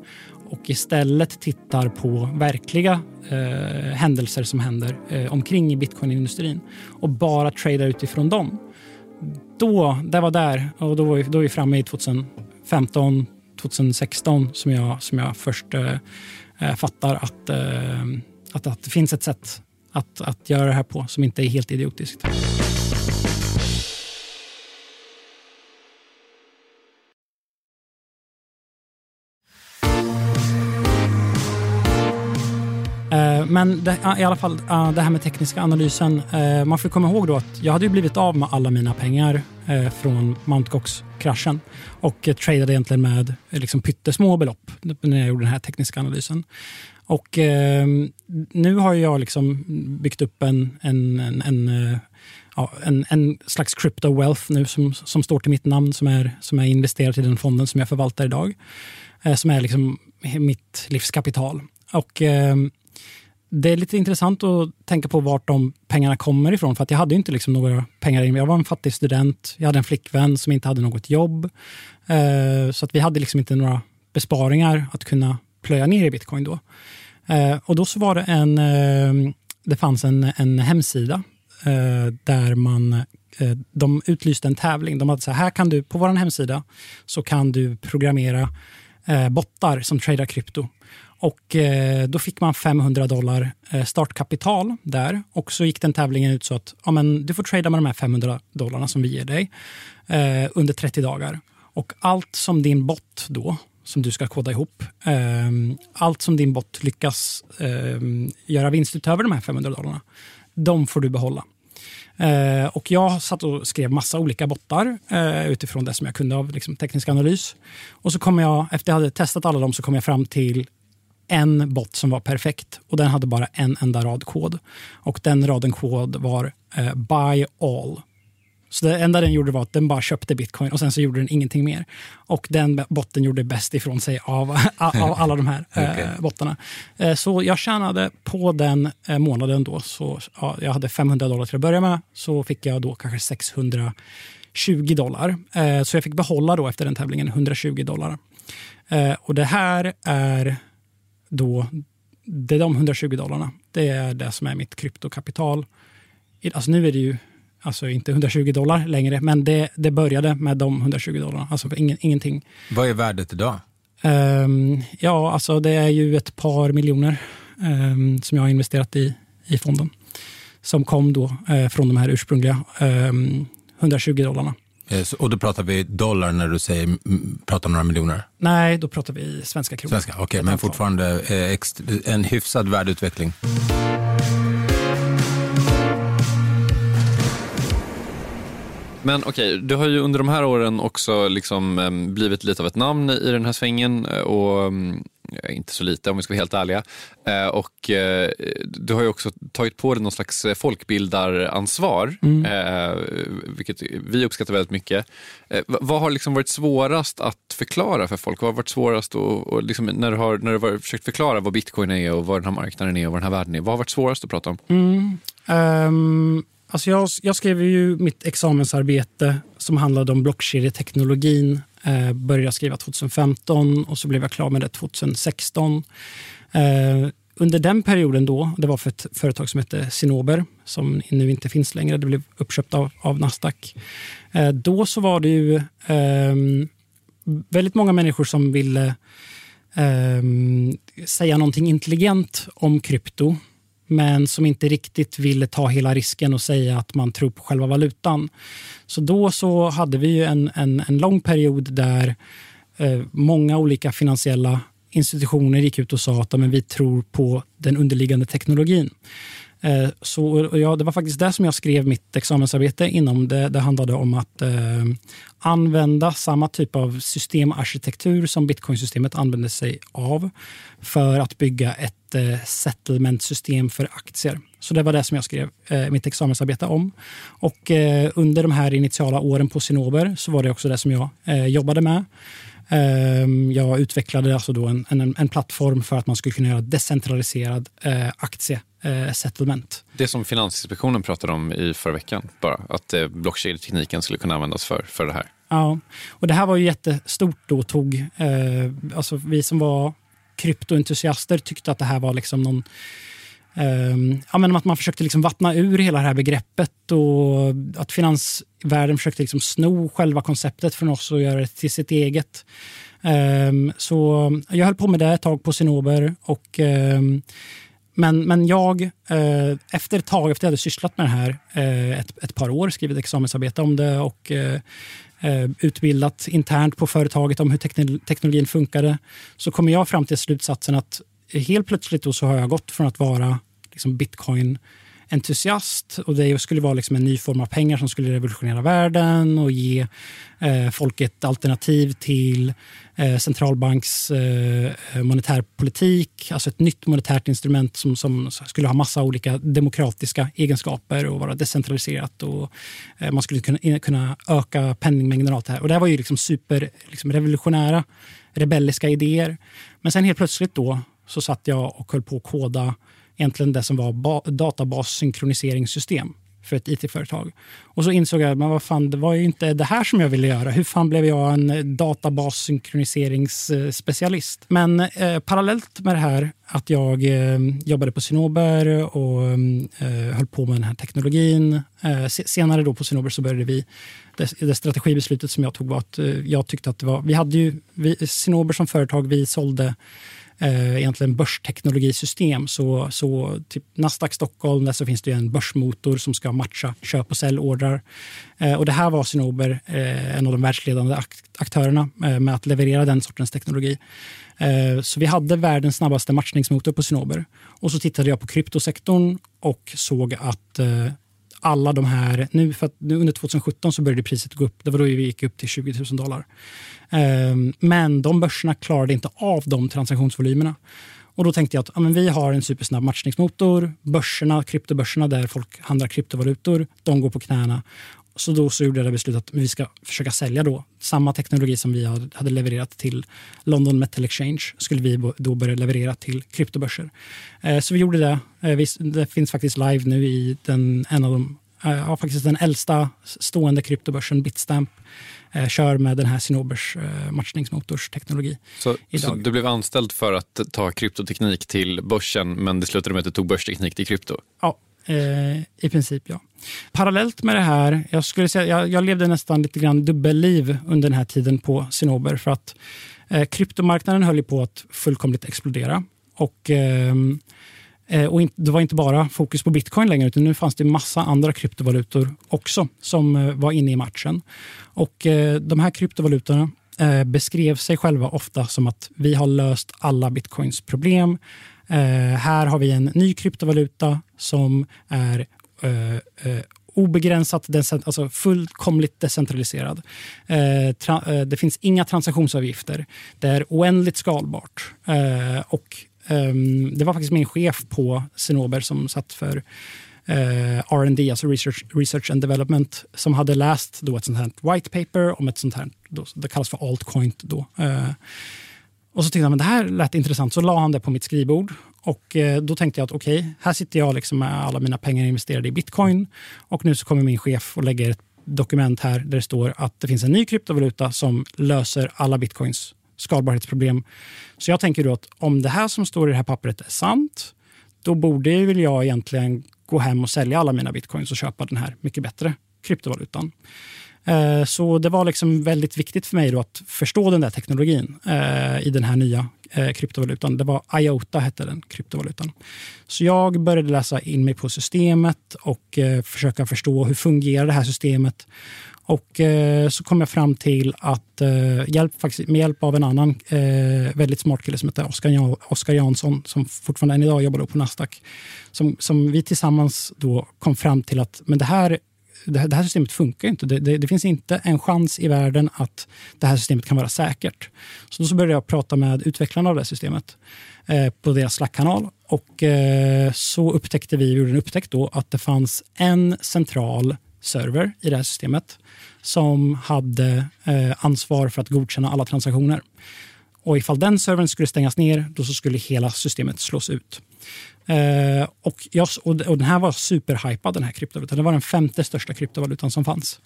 och istället tittar på verkliga eh, händelser som händer eh, omkring i bitcoinindustrin och bara tradar utifrån dem. Då, det var där och då var vi, då var vi framme i 2015, 2016 som jag, som jag först eh, Eh, fattar att, eh, att, att det finns ett sätt att, att göra det här på som inte är helt idiotiskt. Men det, i alla fall det här med tekniska analysen. Eh, man får komma ihåg då att jag hade blivit av med alla mina pengar eh, från Mt. Gox-kraschen och eh, tradade egentligen med liksom pyttesmå belopp när jag gjorde den här tekniska analysen. Och nu har jag liksom byggt upp en, en, en, en ja, en, en, slags crypto wealth nu som, som står till mitt namn som är, som är investerat i den fonden som jag förvaltar idag. som är liksom mitt livskapital. Och det är lite intressant att tänka på vart de pengarna kommer ifrån. För att jag hade inte liksom några pengar. Jag var en fattig student. Jag hade en flickvän som inte hade något jobb. Eh, så att vi hade liksom inte några besparingar att kunna plöja ner i bitcoin då. Eh, och då så var det en, eh, det fanns en, en hemsida eh, där man eh, de utlyste en tävling. De hade så här, här kan du, på vår hemsida så kan du programmera eh, bottar som tradar krypto. Och eh, då fick man 500 dollar eh, startkapital där. Och så gick den tävlingen ut så att ja, men du får trada med de här 500 dollarna som vi ger dig eh, under 30 dagar. Och allt som din bot då, som du ska koda ihop, eh, allt som din bot lyckas eh, göra vinst utöver de här 500 dollarna, de får du behålla. Eh, och jag satt och skrev massa olika bottar eh, utifrån det som jag kunde av liksom, teknisk analys. Och så kom jag, efter jag hade testat alla dem så kom jag fram till en bot som var perfekt och den hade bara en enda rad kod. Och den raden kod var eh, buy all. Så det enda den gjorde var att den bara köpte bitcoin och sen så gjorde den ingenting mer. Och den botten gjorde bäst ifrån sig av, av alla de här okay. eh, bottarna. Eh, så jag tjänade på den eh, månaden då, så ja, jag hade 500 dollar till att börja med, så fick jag då kanske 620 dollar. Eh, så jag fick behålla då efter den tävlingen 120 dollar. Eh, och det här är då, det är de 120 dollarna. Det är det som är mitt kryptokapital. Alltså nu är det ju Alltså inte 120 dollar längre, men det, det började med de 120 dollarna. Alltså ingen, ingenting. Vad är värdet idag? Um, ja, alltså det är ju ett par miljoner um, som jag har investerat i, i fonden. Som kom då uh, från de här ursprungliga um, ehm, 120 dollarna. Eh, och då pratar vi dollar när du säger pratar några miljoner? Nej, då pratar vi svenska kronor. Svenska, Okej, okay, men fortfarande eh, en hyfsad värdeutveckling. Men okej, okay, du har ju under de här åren också liksom, blivit lite av ett namn i den här svängen eh, och um, inte så lite om vi ska vara helt ärliga. Uh, och uh, du har ju också tagit på dig någon slags folkbildaransvar, mm. vilket vi uppskattar väldigt mycket. vad har liksom varit svårast att förklara för folk? Vad har varit svårast och, och liksom, när du har, när du har försökt förklara vad bitcoin är och vad den här marknaden är och vad den här världen är? Vad har varit svårast att prata om? Mm. Um Alltså jag, jag skrev ju mitt examensarbete som handlade om blockkedjeteknologin. Eh, började skriva 2015 och så blev jag klar med det 2016. Eh, under den perioden då, det var för ett företag som hette Sinober som nu inte finns längre, det blev uppköpt av, av Nasdaq. Eh, då så var det ju eh, väldigt många människor som ville ehm, säga någonting intelligent om krypto men som inte riktigt ville ta hela risken och säga att man tror på själva valutan. Så då så hade vi en, en, en lång period där eh, många olika finansiella institutioner gick ut och sa att men vi tror på den underliggande teknologin. Eh, så, ja, det var faktiskt det som jag skrev mitt examensarbete inom. Det, det handlade om att eh, använda samma typ av systemarkitektur som bitcoinsystemet använder sig av för att bygga ett eh, settlementsystem för aktier. Så det var det som jag skrev eh, mitt examensarbete om. Och eh, under de här initiala åren på Sinober så var det också det som jag eh, jobbade med. Ehm, jag utvecklade alltså då en, en, en, plattform för att man skulle kunna göra decentraliserad eh, aktie eh, aktiesettlement. Det som Finansinspektionen pratade om i förra veckan, bara att eh, blockkedjetekniken skulle kunna användas för, för det här. Ja, och det här var ju jättestort då. Tog, eh, alltså vi som var kryptoentusiaster tyckte att det här var liksom någon Um, ja, men att man försökte liksom vattna ur hela det här begreppet och att finansvärlden försökte liksom sno själva konceptet från oss och göra det till sitt eget. Um, så jag höll på med det ett tag på Sinober. Och, um, men, men jag, eh, efter ett tag, efter att jag hade sysslat med det här eh, ett, ett par år, skrivit examensarbete om det och eh, eh utbildat internt på företaget om hur teknologin funkade, så kom jag fram till slutsatsen att helt plötsligt då så har jag gått från att vara liksom bitcoin entusiast och det skulle vara liksom en ny form av pengar som skulle revolutionera världen och ge eh, folk ett alternativ till Eh, centralbanks eh, monetärpolitik. Alltså ett nytt monetärt instrument som, som skulle ha massa olika demokratiska egenskaper och vara decentraliserat. och eh, Man skulle kunna, kunna öka penningmängden och allt det här. Och det här var ju liksom super liksom revolutionära, rebelliska idéer. Men sen helt plötsligt då så satt jag och höll på att koda egentligen det som var databassynkroniseringssystem för ett it-företag. Och så insåg jag men vad fan, det var ju inte det här som jag ville göra. Hur fan blev jag en databassynkroniseringsspecialist? Men eh, parallellt med det här att jag eh, jobbade på Cinnober och eh, höll på med den här teknologin. Eh, senare då på Cinnober så började vi det, det strategibeslutet som jag tog var att eh, jag tyckte att det var, vi hade ju, vi, Cinnober som företag, vi sålde eh, egentligen börsteknologisystem. Så, så typ Nasdaq Stockholm, där så finns det en börsmotor som ska matcha köp och säljordrar. Eh, och det här var Cinnober eh, en av de världsledande aktörerna eh, med att leverera den sortens teknologi. Eh, så vi hade världens snabbaste matchningsmotor på Cinnober. Och så tittade jag på kryptosektorn och såg att eh, alla de här... Nu, för att nu under 2017 så började priset gå upp. Det var då vi gick upp till 20 000 dollar. Ehm, men de börserna klarade inte av de transaktionsvolymerna. Och då tänkte jag att ja, men vi har en supersnabb matchningsmotor. Börserna, kryptobörserna där folk handlar kryptovalutor, de går på knäna. Så då så gjorde jag det beslutet att vi ska försöka sälja då samma teknologi som vi hade levererat till London Metal Exchange skulle vi då börja leverera till kryptobörser. Eh, så vi gjorde det. Eh, det finns faktiskt live nu i den, en av de, ja, faktiskt den äldsta stående kryptobörsen Bitstamp kör med den här Cinobers matchningsmotorsteknologi. Så, så, du blev anställd för att ta kryptoteknik till börsen men det slutade med att du tog börsteknik till krypto? Ja, Eh, I princip, ja. Parallellt med det här, jag skulle säga, jag, jag, levde nästan lite grann dubbelliv under den här tiden på Cinnober för att eh, kryptomarknaden höll på att fullkomligt explodera. Och, ehm, eh, och in, det var inte bara fokus på bitcoin längre, utan nu fanns det massa andra kryptovalutor också som eh, var inne i matchen. Och eh, de här kryptovalutorna eh, beskrev sig själva ofta som att vi har löst alla bitcoins problem. Eh, här har vi en ny kryptovaluta som är eh, eh, obegränsat, alltså fullkomligt decentraliserad. Eh, eh, det finns inga transaktionsavgifter. Det är oändligt skalbart. Eh, och ehm, det var faktiskt min chef på Cinnober som satt för eh, R&D, alltså research, research and development, som hade läst då ett sånt här white paper om ett sånt här, då, det kallas för altcoin. Då, eh, och så tyckte han att det här lät intressant, så la han det på mitt skrivbord. Och eh, då tänkte jag att okej, okay, här sitter jag liksom med alla mina pengar investerade i bitcoin och nu så kommer min chef och lägger ett dokument här där det står att det finns en ny kryptovaluta som löser alla bitcoins skalbarhetsproblem. Så jag tänker då att om det här som står i det här pappret är sant, då borde väl jag egentligen gå hem och sälja alla mina bitcoins och köpa den här mycket bättre kryptovalutan. Eh, så det var liksom väldigt viktigt för mig då att förstå den där teknologin eh, i den här nya eh, kryptovalutan. Det var IOTA hette den kryptovalutan. Så jag började läsa in mig på systemet och försöka förstå hur fungerar det här systemet. Och så kom jag fram till att hjälp, med hjälp av en annan väldigt smart kille som heter Oskar, Oskar Jansson, som fortfarande än idag jobbar på Nasdaq, som, som vi tillsammans då kom fram till att men det här det här, det här systemet funkar inte. Det, det, det, finns inte en chans i världen att det här systemet kan vara säkert. Så då så började jag prata med utvecklarna av det här systemet eh, på deras Slack-kanal. Och eh, så upptäckte vi, vi gjorde en upptäckt då, att det fanns en central server i det här systemet som hade eh, ansvar för att godkänna alla transaktioner. Och ifall den servern skulle stängas ner, då så skulle hela systemet slås ut. Eh, och, jag, och, den här var superhypad, den här kryptovalutan. Det var den femte största kryptovalutan som fanns.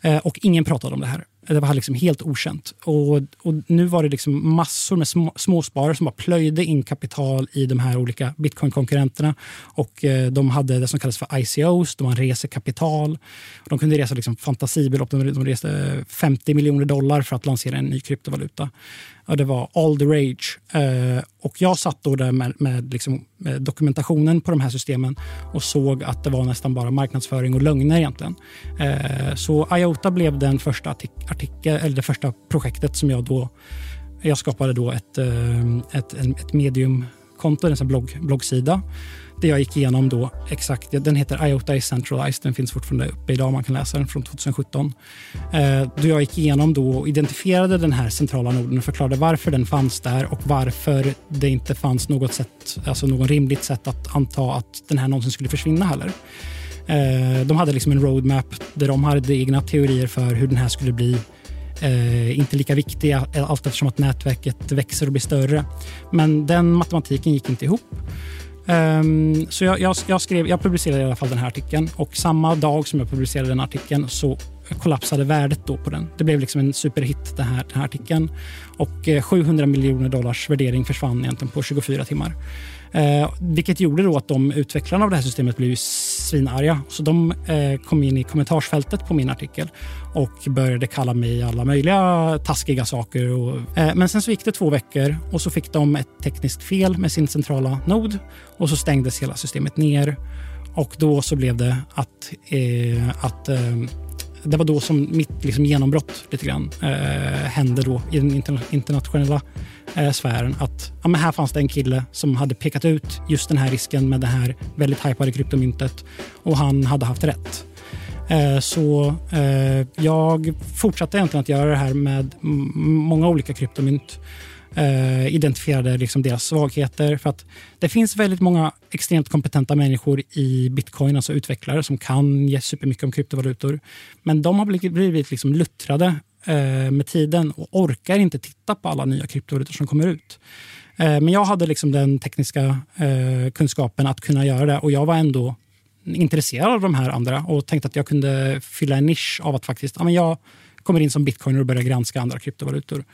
Eh, och ingen pratade om det här. Det var liksom helt okänt. Och, och nu var det liksom massor med små, småsparare som bara plöjde in kapital i de här olika bitcoin-konkurrenterna. Och eh, de hade det som kallas för ICOs, de reser kapital. De kunde resa liksom fantasibelopp. De, de reste 50 miljoner dollar för att lansera en ny kryptovaluta. Och det var all the rage. Eh, och jag satt då där med, med, liksom, med, dokumentationen på de här systemen och såg att det var nästan bara marknadsföring och lögner egentligen. Eh, så IOTA blev den första artikel, eller det första projektet som jag då... Jag skapade då ett, eh, ett, ett mediumkonto, en blogg, bloggsida det jag gick igenom då exakt, den heter IOTA is centralized, den finns fortfarande uppe idag, man kan läsa den från 2017. Eh, då jag gick igenom då och identifierade den här centrala noden och förklarade varför den fanns där och varför det inte fanns något sätt, alltså någon rimligt sätt att anta att den här någonsin skulle försvinna heller. Eh, de hade liksom en roadmap där de hade egna teorier för hur den här skulle bli Eh, inte lika viktiga allt eftersom att nätverket växer och blir större. Men den matematiken gick inte ihop. Um, så jag, jag, jag, skrev, jag publicerade i alla fall den här artikeln och samma dag som jag publicerade den artikeln så kollapsade värdet då på den. Det blev liksom en superhit den här, den här artikeln och eh, 700 miljoner dollars värdering försvann egentligen på 24 timmar. Eh, vilket gjorde då att de utvecklarna av det här systemet blev svinarga. Så de eh, kom in i kommentarsfältet på min artikel och började kalla mig alla möjliga taskiga saker. Och, eh, men sen så gick det två veckor och så fick de ett tekniskt fel med sin centrala nod och så stängdes hela systemet ner. Och då så blev det att, eh, att eh, det var då som mitt liksom, genombrott lite grann eh, hände då i den internationella eh, sfären att ja, men här fanns det en kille som hade pekat ut just den här risken med det här väldigt hypade kryptomyntet och han hade haft rätt. Eh, så eh, jag fortsatte egentligen att göra det här med många olika kryptomynt. Eh, identifierade liksom deras svagheter. För att det finns väldigt många extremt kompetenta människor i bitcoin, alltså utvecklare som kan ge supermycket om kryptovalutor. Men de har blivit, blivit liksom luttrade eh, med tiden och orkar inte titta på alla nya kryptovalutor som kommer ut. Eh, men jag hade liksom den tekniska eh, kunskapen att kunna göra det och jag var ändå intresserad av de här andra och tänkte att jag kunde fylla en nisch av att faktiskt, ja, men jag kommer in som bitcoiner och börjar granska andra kryptovalutor.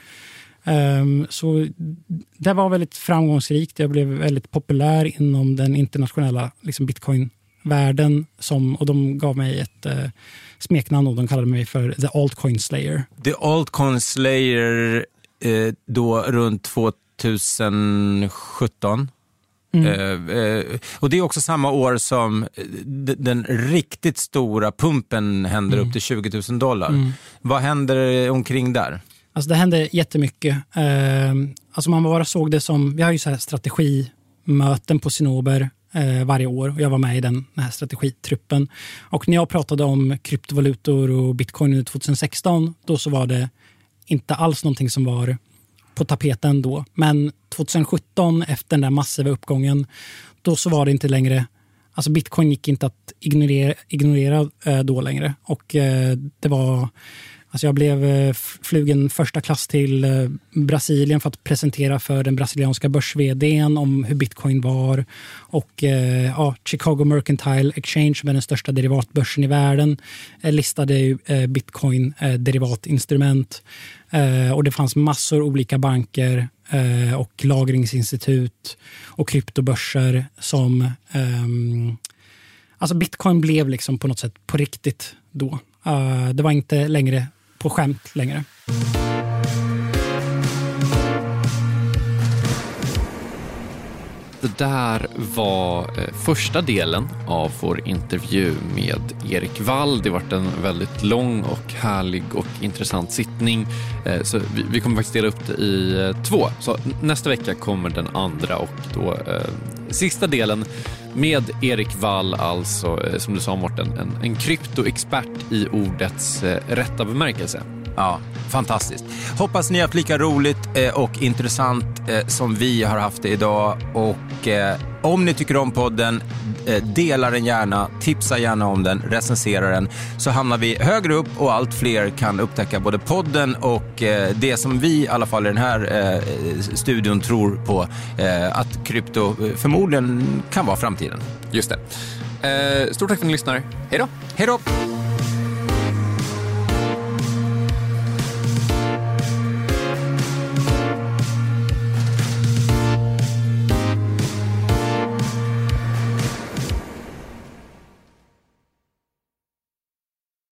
Um, så det var väldigt framgångsrikt. Jag blev väldigt populär inom den internationella liksom bitcoin-världen. Som, och de gav mig ett uh, smeknamn och de kallade mig för The Altcoin Slayer. The Altcoin Slayer eh, då runt 2017. Mm. Eh, eh, och Det är också samma år som eh, den riktigt stora pumpen händer upp till 20 000 dollar. Mm. Vad händer omkring där? Alltså det hände jättemycket. Eh, alltså man bara såg det som, vi har ju så här strategimöten på Sinober eh, varje år och jag var med i den, den här strategitruppen. Och när jag pratade om kryptovalutor och bitcoin under 2016, då så var det inte alls någonting som var på tapeten då. Men 2017, efter den där massiva uppgången, då så var det inte längre Alltså bitcoin gick inte att ignorera, ignorera eh, då längre. Och eh, det var Alltså jag blev eh, flugen första klass till eh, Brasilien för att presentera för den brasilianska börs om hur bitcoin var. Och eh, ja, Chicago Mercantile Exchange, som är den största derivatbörsen i världen, listade bitcoin derivatinstrument. Och det fanns massor olika banker och lagringsinstitut och kryptobörser som ehm, Alltså bitcoin blev liksom på något sätt på riktigt då. Det var inte längre på skämt längre. Det där var eh, första delen av vår intervju med Erik Wall. Det har varit en väldigt lång och härlig och intressant sittning. Eh, så vi, kommer faktiskt dela upp det i eh, två. Så nästa vecka kommer den andra och då eh, sista delen med Erik Wall, alltså som du sa Morten, en, en kryptoexpert i ordets eh, rätta bemärkelse. Ja, fantastiskt. Hoppas ni har haft lika roligt eh, och intressant eh, som vi har haft det idag. Och eh, om ni tycker om podden, dela den gärna, tipsa gärna om den, recensera den. Så hamnar vi högre upp och allt fler kan upptäcka både podden och det som vi i alla fall i den här studion tror på. Att krypto förmodligen kan vara framtiden. Just det. Stort tack för att ni lyssnar. Hej då! Hej då!